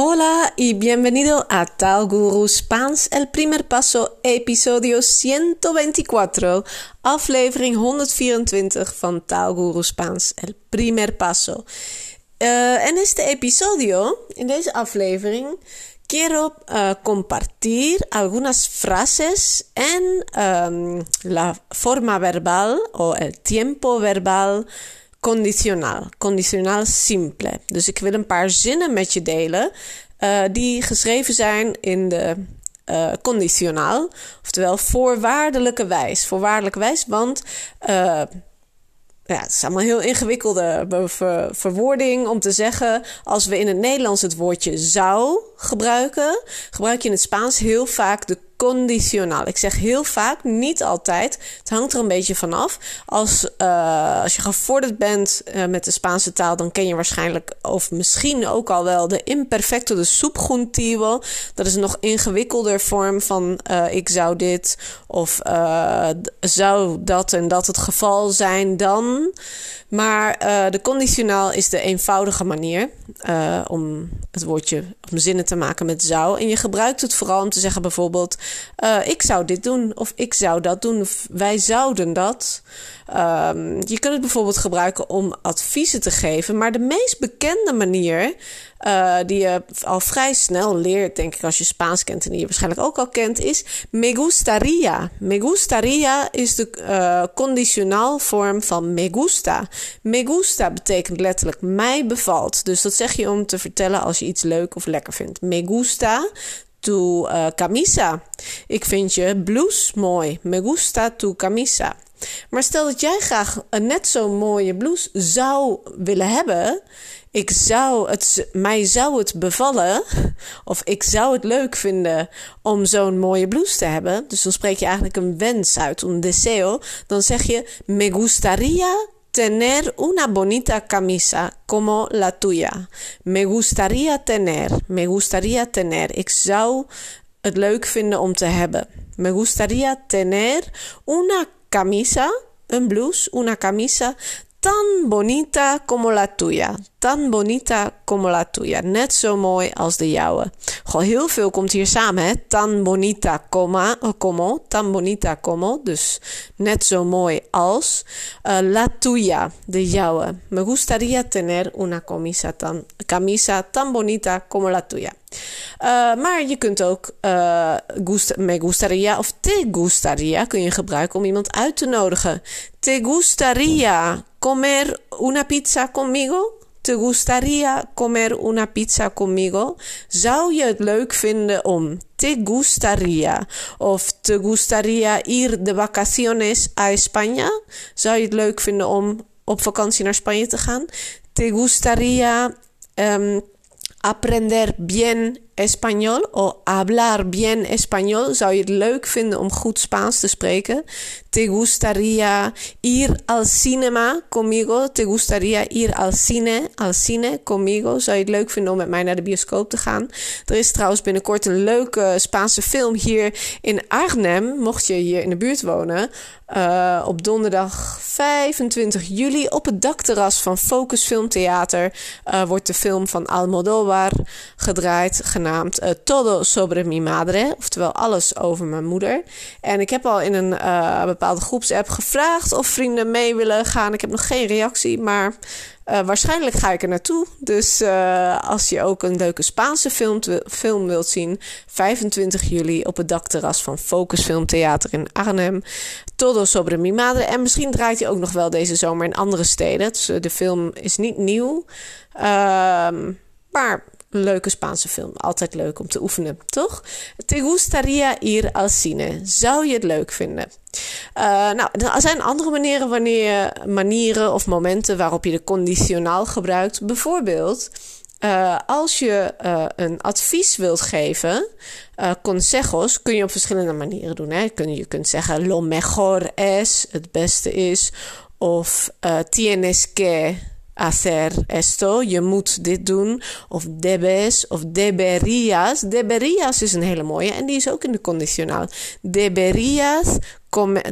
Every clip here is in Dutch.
Hola y bienvenido a Tal Guru Spaans, el primer paso, episodio 124, aflevering 124 van Tal Guru Spaans, el primer paso. Uh, en este episodio, in deze aflevering, quiero uh, compartir algunas frases en um, la forma verbal o el tiempo verbal conditionaal. Conditionaal simple. Dus ik wil een paar zinnen met je delen uh, die geschreven zijn in de uh, conditionaal. Oftewel voorwaardelijke wijs. Voorwaardelijke wijs, want uh, ja, het is allemaal heel ingewikkelde ver verwoording om te zeggen. Als we in het Nederlands het woordje zou gebruiken, gebruik je in het Spaans heel vaak de conditionaal. Ik zeg heel vaak, niet altijd. Het hangt er een beetje vanaf. Als, uh, als je gevorderd bent uh, met de Spaanse taal, dan ken je waarschijnlijk, of misschien ook al wel, de imperfecto, de subjuntivo. Dat is een nog ingewikkelder vorm van uh, ik zou dit of zou dat en dat het geval zijn dan. Maar de conditionaal is de eenvoudige manier om het woordje, om zinnen te maken met zou. En je gebruikt het vooral om te zeggen bijvoorbeeld uh, ik zou dit doen of ik zou dat doen of wij zouden dat. Um, je kunt het bijvoorbeeld gebruiken om adviezen te geven, maar de meest bekende manier uh, die je al vrij snel leert, denk ik, als je Spaans kent en die je waarschijnlijk ook al kent, is me gustaría. Me gustaría is de uh, conditionaal vorm van me gusta. Me gusta betekent letterlijk mij bevalt. Dus dat zeg je om te vertellen als je iets leuk of lekker vindt. Me gusta tu uh, camisa. Ik vind je blouse mooi. Me gusta tu camisa. Maar stel dat jij graag een net zo'n mooie blouse zou willen hebben. Ik zou het, mij zou het bevallen. Of ik zou het leuk vinden om zo'n mooie blouse te hebben. Dus dan spreek je eigenlijk een wens uit, een deseo. Dan zeg je: Me gustaría tener una bonita camisa como la tuya. Me gustaría tener, me gustaría tener. Ik zou het leuk vinden om te hebben. Me gustaría tener una camisa, een blouse, una camisa tan bonita como la tuya. Tan bonita como la tuya. Net zo mooi als de jouwe. Goh, heel veel komt hier samen, hè. Tan bonita como, como. Tan bonita como. Dus net zo mooi als. Uh, la tuya, de jouwe. Me gustaría tener una camisa tan, camisa tan bonita como la tuya. Uh, maar je kunt ook uh, gust me gustaría of te gustaría kun je gebruiken om iemand uit te nodigen. Te gustaría comer una pizza conmigo? ¿Te gustaría comer una pizza conmigo? Zou je het leuk vinden om te gustaría of te gustaría ir de vacaciones a España? Zou je het leuk vinden om op vakantie naar Spanje te gaan? Te gustaría um, aprender bien español o hablar bien español. Zou je het leuk vinden om goed Spaans te spreken? ¿Te gustaría ir al cinema conmigo? ¿Te gustaría ir al cine, al cine conmigo? Zou je het leuk vinden om met mij naar de bioscoop te gaan? Er is trouwens binnenkort een leuke Spaanse film hier in Arnhem. Mocht je hier in de buurt wonen. Uh, op donderdag 25 juli op het dakterras van Focus Filmtheater uh, wordt de film van Almodóvar gedraaid, genaamd uh, Todo sobre mi madre, oftewel alles over mijn moeder. En ik heb al in een bepaalde groepsapp gevraagd of vrienden mee willen gaan. Ik heb nog geen reactie, maar uh, waarschijnlijk ga ik er naartoe. Dus uh, als je ook een leuke Spaanse film, film wilt zien, 25 juli op het dakterras van Focus Filmtheater in Arnhem. Todo sobre mi madre. En misschien draait hij ook nog wel deze zomer in andere steden. Dus uh, de film is niet nieuw. Ehm, maar een leuke Spaanse film. Altijd leuk om te oefenen, toch? Te gustaría ir al cine. Zou je het leuk vinden? Uh, nou, er zijn andere manieren, wanneer manieren of momenten waarop je de conditionaal gebruikt. Bijvoorbeeld, uh, als je uh, een advies wilt geven, consejos, kun je op verschillende manieren doen. Hè? Kun, je kunt zeggen lo mejor es, het beste is. Of tienes que hacer esto. Je moet dit doen. Of debes of deberías. Deberías is een hele mooie en die is ook in de condicionaal.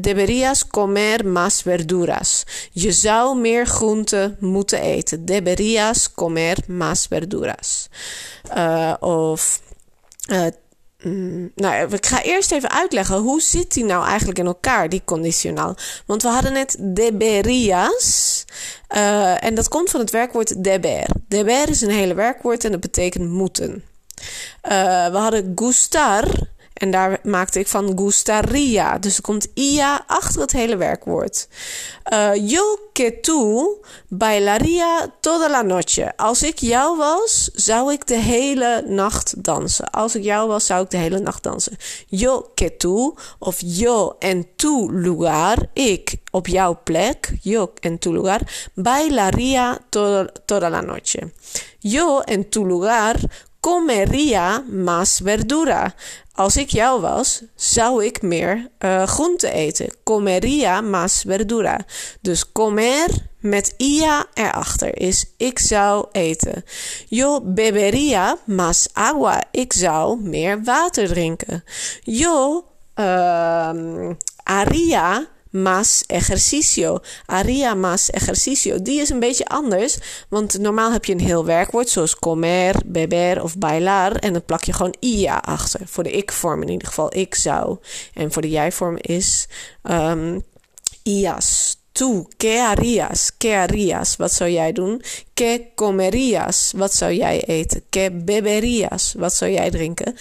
Deberías comer más verduras. Je zou meer groenten moeten eten. Deberías comer más verduras. Uh, of uh, nou, ik ga eerst even uitleggen hoe zit die nou eigenlijk in elkaar, die conditionaal. Want we hadden net deberías. Uh, en dat komt van het werkwoord deber. Deber is een hele werkwoord en dat betekent moeten. Uh, we hadden gustar. En daar maakte ik van gustaría. Dus er komt ia achter het hele werkwoord. Uh, yo que tú bailaría toda la noche. Als ik jou was, zou ik de hele nacht dansen. Als ik jou was, zou ik de hele nacht dansen. Yo que tú of yo en tu lugar. Ik op jouw plek. Yo en tu lugar. Bailaría toda, toda la noche. Yo en tu lugar comería más verdura. Als ik jou was, zou ik meer uh, groente eten. Comería más verdura. Dus comer met ia erachter is ik zou eten. Yo bebería más agua. Ik zou meer water drinken. Yo uh, haría más ejercicio. Haría más ejercicio. Die is een beetje anders. Want normaal heb je een heel werkwoord zoals comer, beber of bailar. En dan plak je gewoon ia achter. Voor de ik-vorm in ieder geval. Ik zou. En voor de jij-vorm is um, ias. Tú, ¿qué harías? ¿Qué harías? Wat zou jij doen? ¿Qué comerías? Wat zou jij eten? ¿Qué beberías? Wat zou jij drinken?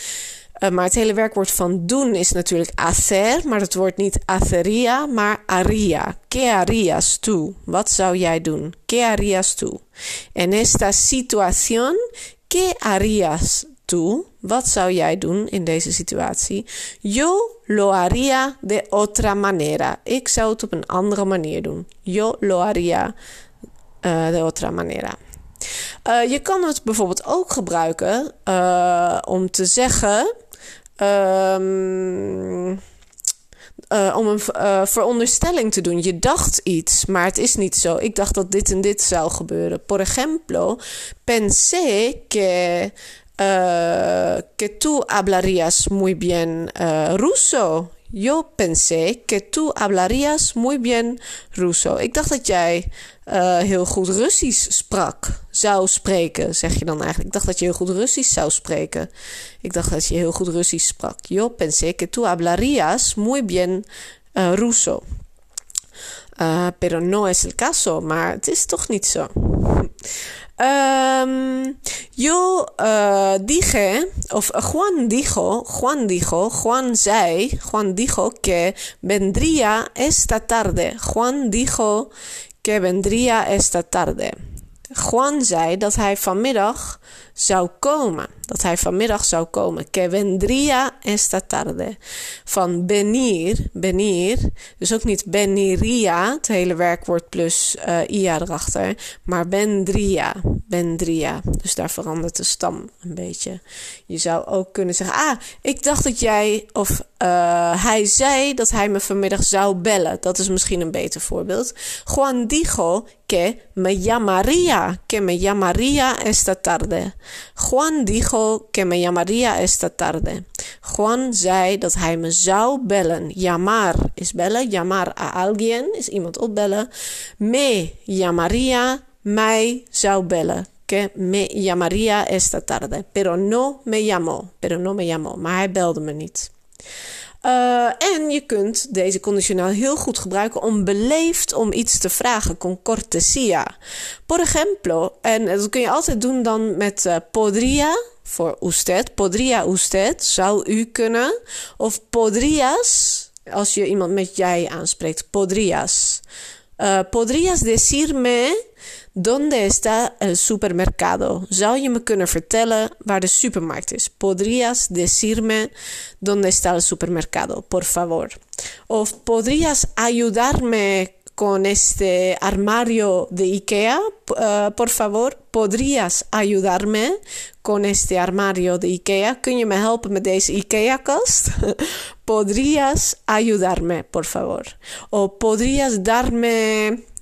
Uh, maar het hele werkwoord van doen is natuurlijk hacer, maar het wordt niet hacería, maar haría. ¿Qué harías tú? Wat zou jij doen? ¿Qué harías tú? En esta situación, ¿qué harías tú? Wat zou jij doen in deze situatie? Yo lo haría de otra manera. Ik zou het op een andere manier doen. Yo lo haría uh, de otra manera. Uh, je kan het bijvoorbeeld ook gebruiken uh, om te zeggen Um, uh, om een veronderstelling te doen. Je dacht iets, maar het is niet zo. Ik dacht dat dit en dit zou gebeuren. Por ejemplo, pensé que, uh, que tú hablarías muy bien ruso. Yo pensé que tú hablarías muy bien ruso. Ik dacht dat jij uh, heel goed Russisch sprak. Zou spreken, zeg je dan eigenlijk. Ik dacht dat je heel goed Russisch zou spreken. Ik dacht dat je heel goed Russisch sprak. Yo pensé que tú hablarías muy bien uh, ruso. Uh, pero no es el caso. Maar het is toch niet zo. Um, yo dije, of Juan dijo, Juan dijo, Juan zei, Juan dijo que vendría esta tarde. Juan dijo que vendría esta tarde. Juan zei dat hij vanmiddag zou komen. Dat hij vanmiddag zou komen. Que vendría esta tarde. Van venir, venir. Dus ook niet veniría, het hele werkwoord plus uh, ia erachter. Maar vendría, vendría. Dus daar verandert de stam een beetje. Je zou ook kunnen zeggen, ah, ik dacht dat jij, of uh, hij zei dat hij me vanmiddag zou bellen. Dat is misschien een beter voorbeeld. Juan dijo que me llamaría, que me llamaría esta tarde. Juan dijo que me llamaría esta tarde. Juan zei dat hij me zou bellen. Llamar is bellen. Llamar a alguien is iemand opbellen. Me llamaría, mij zou bellen. Que me llamaría esta tarde. Pero no me llamó. Pero no me llamó. Maar hij belde me niet. Uh, en je kunt deze conditioneel heel goed gebruiken om beleefd om iets te vragen, con cortesia. Por ejemplo, en dat kun je altijd doen dan met uh, podría voor usted. Podría usted, zou u kunnen. Of podrías, als je iemand met jij aanspreekt, podrías. Uh, podrías decirme ¿Dónde está el supermercado? Zou je me kunnen de supermarkt is? ¿Podrías decirme dónde está el supermercado, por favor? Of ¿podrías ayudarme con este armario de IKEA, uh, por favor? ¿Podrías ayudarme con este armario de IKEA? Kun je me helpen met deze IKEA-kast? ¿Podrías ayudarme, por favor? O ¿podrías darme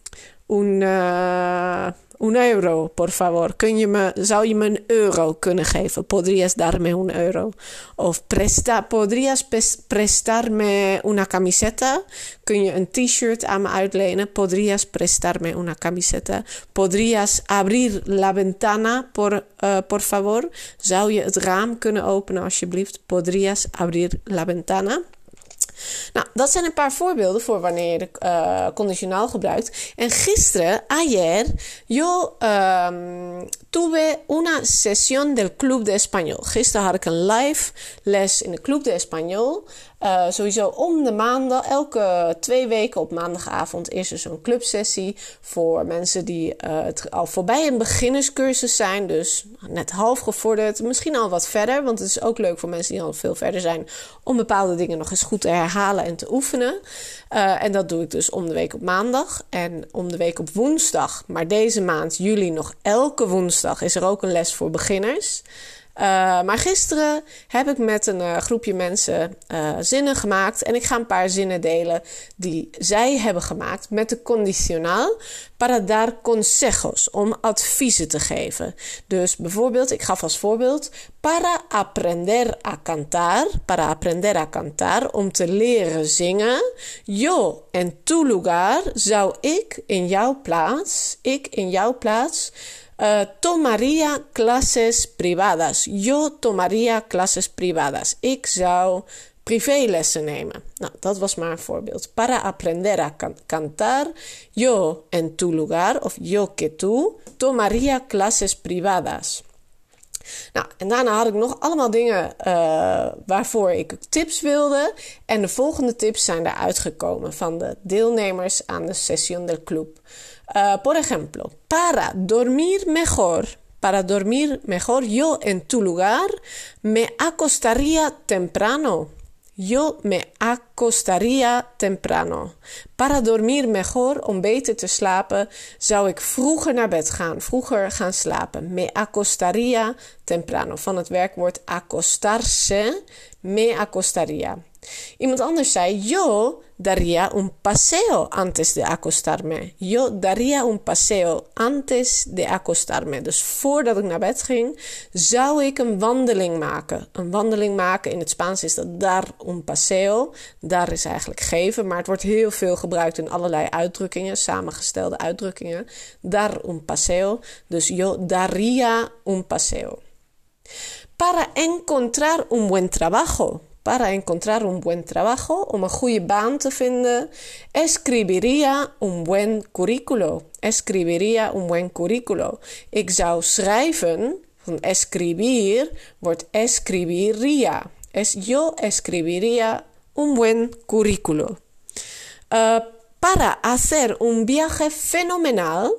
uh, un euro, por favor. Kun je me, zou je me een euro kunnen geven? Podrías darme un euro? Of presta, podrías prestarme una camiseta? Kun je een t-shirt aan me uitlenen? Podrías prestarme una camiseta? Podrías abrir la ventana, por, uh, por favor? Zou je het raam kunnen openen, alsjeblieft? Podrías abrir la ventana? Nou, dat zijn een paar voorbeelden voor wanneer je uh, conditionaal gebruikt. En gisteren, ayer, yo um, tuve una sesión del Club de Español. Gisteren had ik een live les in de Club de Español. Uh, sowieso om de maandag, elke twee weken op maandagavond is er zo'n clubsessie voor mensen die uh, het al voorbij een beginnerscursus zijn. Dus net half gevorderd, misschien al wat verder. Want het is ook leuk voor mensen die al veel verder zijn om bepaalde dingen nog eens goed te herhalen en te oefenen. Uh, en dat doe ik dus om de week op maandag en om de week op woensdag. Maar deze maand, juli, nog elke woensdag is er ook een les voor beginners. Uh, maar gisteren heb ik met een uh, groepje mensen uh, zinnen gemaakt. En ik ga een paar zinnen delen die zij hebben gemaakt met de condicionaal. Para dar consejos, om adviezen te geven. Dus bijvoorbeeld, ik gaf als voorbeeld. Para aprender a cantar. Para aprender a cantar, om te leren zingen. Yo en tu lugar zou ik in jouw plaats. Ik in jouw plaats Uh, tomaría clases privadas. Yo tomaría clases privadas. Ik zou privélessen nemen. Nou, dat was maar een voorbeeld. Para aprender a can cantar, yo en tu lugar, of yo que tú, tomaría clases privadas. Nou, en daarna had ik nog allemaal dingen uh, waarvoor ik tips wilde. En de volgende tips zijn eruit gekomen van de deelnemers aan de Session del Club. Uh, por ejemplo, para dormir mejor, para dormir mejor, yo en tu lugar me acostaría temprano. Yo me acostaría temprano. Para dormir mejor, om beter te slapen, zou ik vroeger naar bed gaan, vroeger gaan slapen. Me acostaría temprano. Van het werkwoord acostarse, me acostaría. Iemand anders zei: Yo daría un paseo antes de acostarme. Yo daría un paseo antes de acostarme. Dus voordat ik naar bed ging, zou ik een wandeling maken. Een wandeling maken in het Spaans is dat dar un paseo. Dar is eigenlijk geven, maar het wordt heel veel gebruikt in allerlei uitdrukkingen, samengestelde uitdrukkingen. Dar un paseo. Dus yo daría un paseo. Para encontrar un buen trabajo para encontrar un buen trabajo, een goede baan te vinden, escribiría un buen currículo. Escribiría un buen currículo. Ik zou schrijven, escribir wordt escribiría. Es, yo escribiría un buen currículo. Uh, para hacer un viaje fenomenal,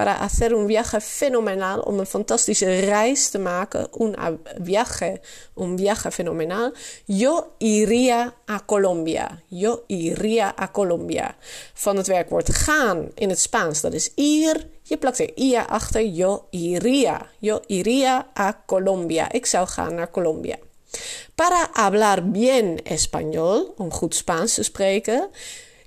para hacer un viaje fenomenal, om een fantastische reis te maken, un viaje, un viaje fenomenal. Yo iría a Colombia. Yo iría a Colombia. Van het werkwoord gaan in het Spaans, dat is ir. Je plakt er ia achter. Yo iría. Yo iría a Colombia. Ik zou gaan naar Colombia. Para hablar bien español, om goed Spaans te spreken.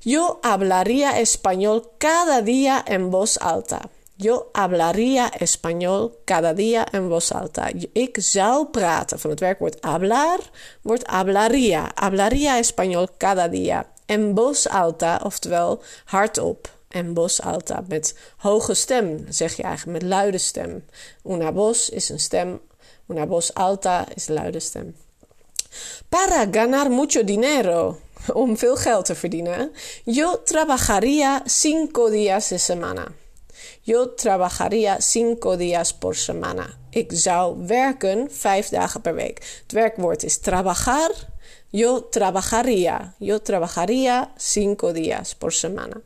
Yo hablaría español cada día en voz alta. Yo hablaría español cada día en voz alta. Ik zou praten. Van het werkwoord hablar wordt hablaría. Hablaría español cada día. En voz alta, oftewel hardop. En voz alta, met hoge stem, zeg je eigenlijk, met luide stem. Una voz is een stem. Una voz alta is luide stem. Para ganar mucho dinero. Om veel geld te verdienen. Yo trabajaría cinco días de semana. Yo trabajaría cinco días por semana. Ik zou werken vijf dagen per week. Het werkwoord is trabajar. Yo trabajaría. Yo trabajaría cinco días por semana.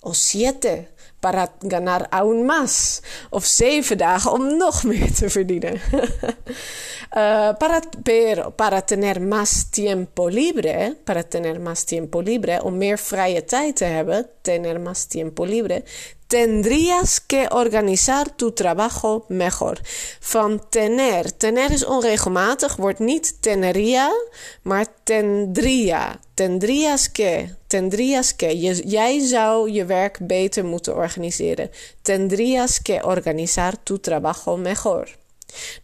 O siete para ganar aún más. Of zeven dagen om nog meer te verdienen. uh, para, para tener más tiempo libre, para tener más tiempo libre, om meer vrije tijd te hebben, tener más tiempo libre, Tendrías que organizar tu trabajo mejor. Van tener. Tener is onregelmatig, wordt niet tenería, maar tendría. Tendrías que. Tendrías que. Je, jij zou je werk beter moeten organiseren. Tendrías que organizar tu trabajo mejor.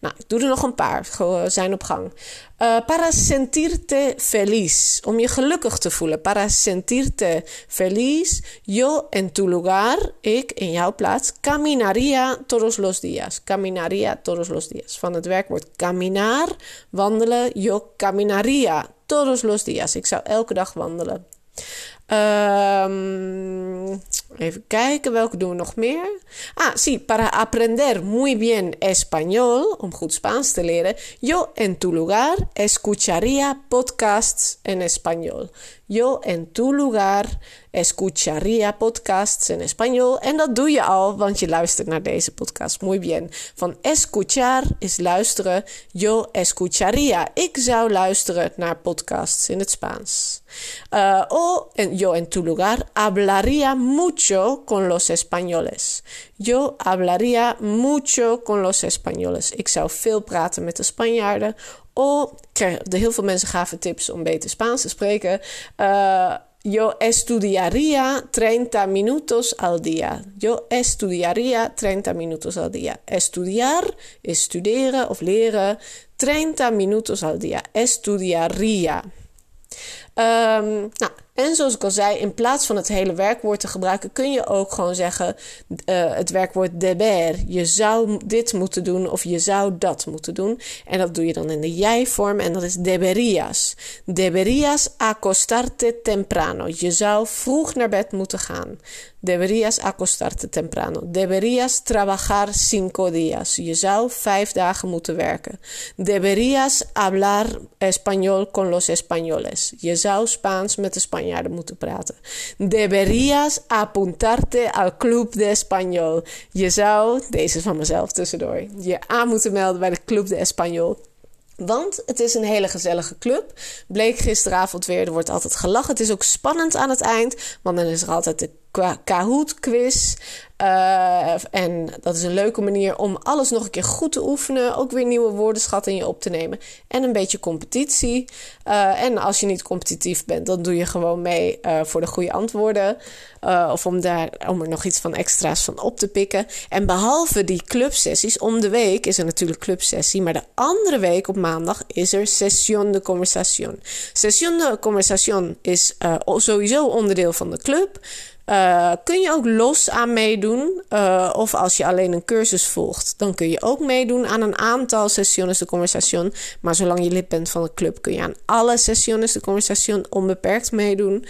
Nou, ik doe er nog een paar. Zijn op gang. Uh, para sentirte feliz. Om je gelukkig te voelen. Para sentirte feliz. Yo en tu lugar. Ik in jouw plaats. Caminaría todos los días. Caminaría todos los días. Van het werkwoord caminar. Wandelen. Yo caminaría todos los días. Ik zou elke dag wandelen. Um, even kijken, welke doen we nog meer? Ah, sí, para aprender muy bien español, om goed Spaans te leren, yo en tu lugar escucharía podcasts en español. Yo en tu lugar escucharía podcasts en español. En dat doe je al, want je luistert naar deze podcast. Muy bien. Van escuchar is luisteren. Yo escucharía. Ik zou luisteren naar podcasts in het Spaans. Uh, o en, yo en tu lugar hablaría mucho con los españoles. Yo hablaría mucho con los españoles. Ik zou veel praten met de Spanjaarden. O, de heel veel mensen gaven tips om beter Spaans te spreken. Uh, yo estudiaría 30 minutos al día. Yo estudiaría 30 minutos al día. Estudiar is studeren of leren. 30 minutos al día. Estudiaría. Um, en zoals ik al zei, in plaats van het hele werkwoord te gebruiken, kun je ook gewoon zeggen uh, het werkwoord deber. Je zou dit moeten doen of je zou dat moeten doen. En dat doe je dan in de jij-vorm en dat is deberías. Deberías acostarte temprano. Je zou vroeg naar bed moeten gaan. Deberías acostarte temprano. Deberías trabajar cinco días. Je zou vijf dagen moeten werken. Deberías hablar español con los españoles. Je zou Spaans met de Spanjaarden moeten praten. Deberías apuntarte al club de español. Je zou, deze van mezelf tussendoor, je aan moeten melden bij de club de español. Want het is een hele gezellige club. Bleek gisteravond weer. Er wordt altijd gelachen. Het is ook spannend aan het eind. Want dan is er altijd de Kahoot quiz. Uh, en dat is een leuke manier om alles nog een keer goed te oefenen. Ook weer nieuwe woordenschatten in je op te nemen. En een beetje competitie. Uh, en als je niet competitief bent, dan doe je gewoon mee uh, voor de goede antwoorden. of om, daar, om er nog iets van extra's van op te pikken. En behalve die clubsessies, om de week is er natuurlijk clubsessie. Maar de andere week op maandag is er session de conversation. Session de conversation is sowieso onderdeel van de club. Kun je ook los aan meedoen. Uh, of als je alleen een cursus volgt, dan kun je ook meedoen aan een aantal sesiones de conversation. Maar zolang je lid bent van de club, kun je aan alle sesiones de conversation onbeperkt meedoen.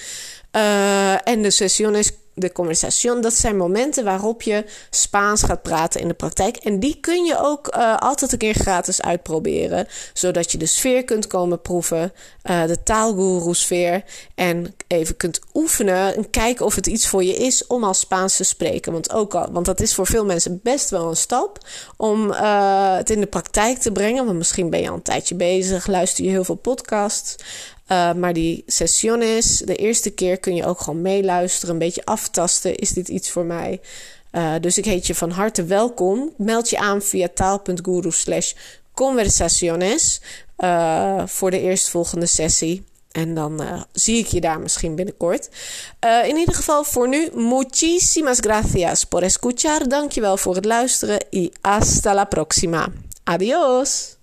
Uh, en de sesiones de conversation, dat zijn momenten waarop je Spaans gaat praten in de praktijk. En die kun je ook uh, altijd een keer gratis uitproberen, zodat je de sfeer kunt komen proeven, uh, de taalguru-sfeer. En even kunt oefenen en kijken of het iets voor je is om al Spaans te spreken. Want, ook al, want dat is voor veel mensen best wel een stap om uh, het in de praktijk te brengen. Want misschien ben je al een tijdje bezig, luister je heel veel podcasts. Uh, maar die sessiones, de eerste keer kun je ook gewoon meeluisteren, een beetje aftasten. Is dit iets voor mij? Uh, dus ik heet je van harte welkom. Meld je aan via taal.guru slash conversaciones uh, voor de eerstvolgende sessie. En dan zie ik je daar misschien binnenkort. In ieder geval voor nu, muchísimas gracias por escuchar. Dankjewel voor het luisteren. Y hasta la próxima. Adiós.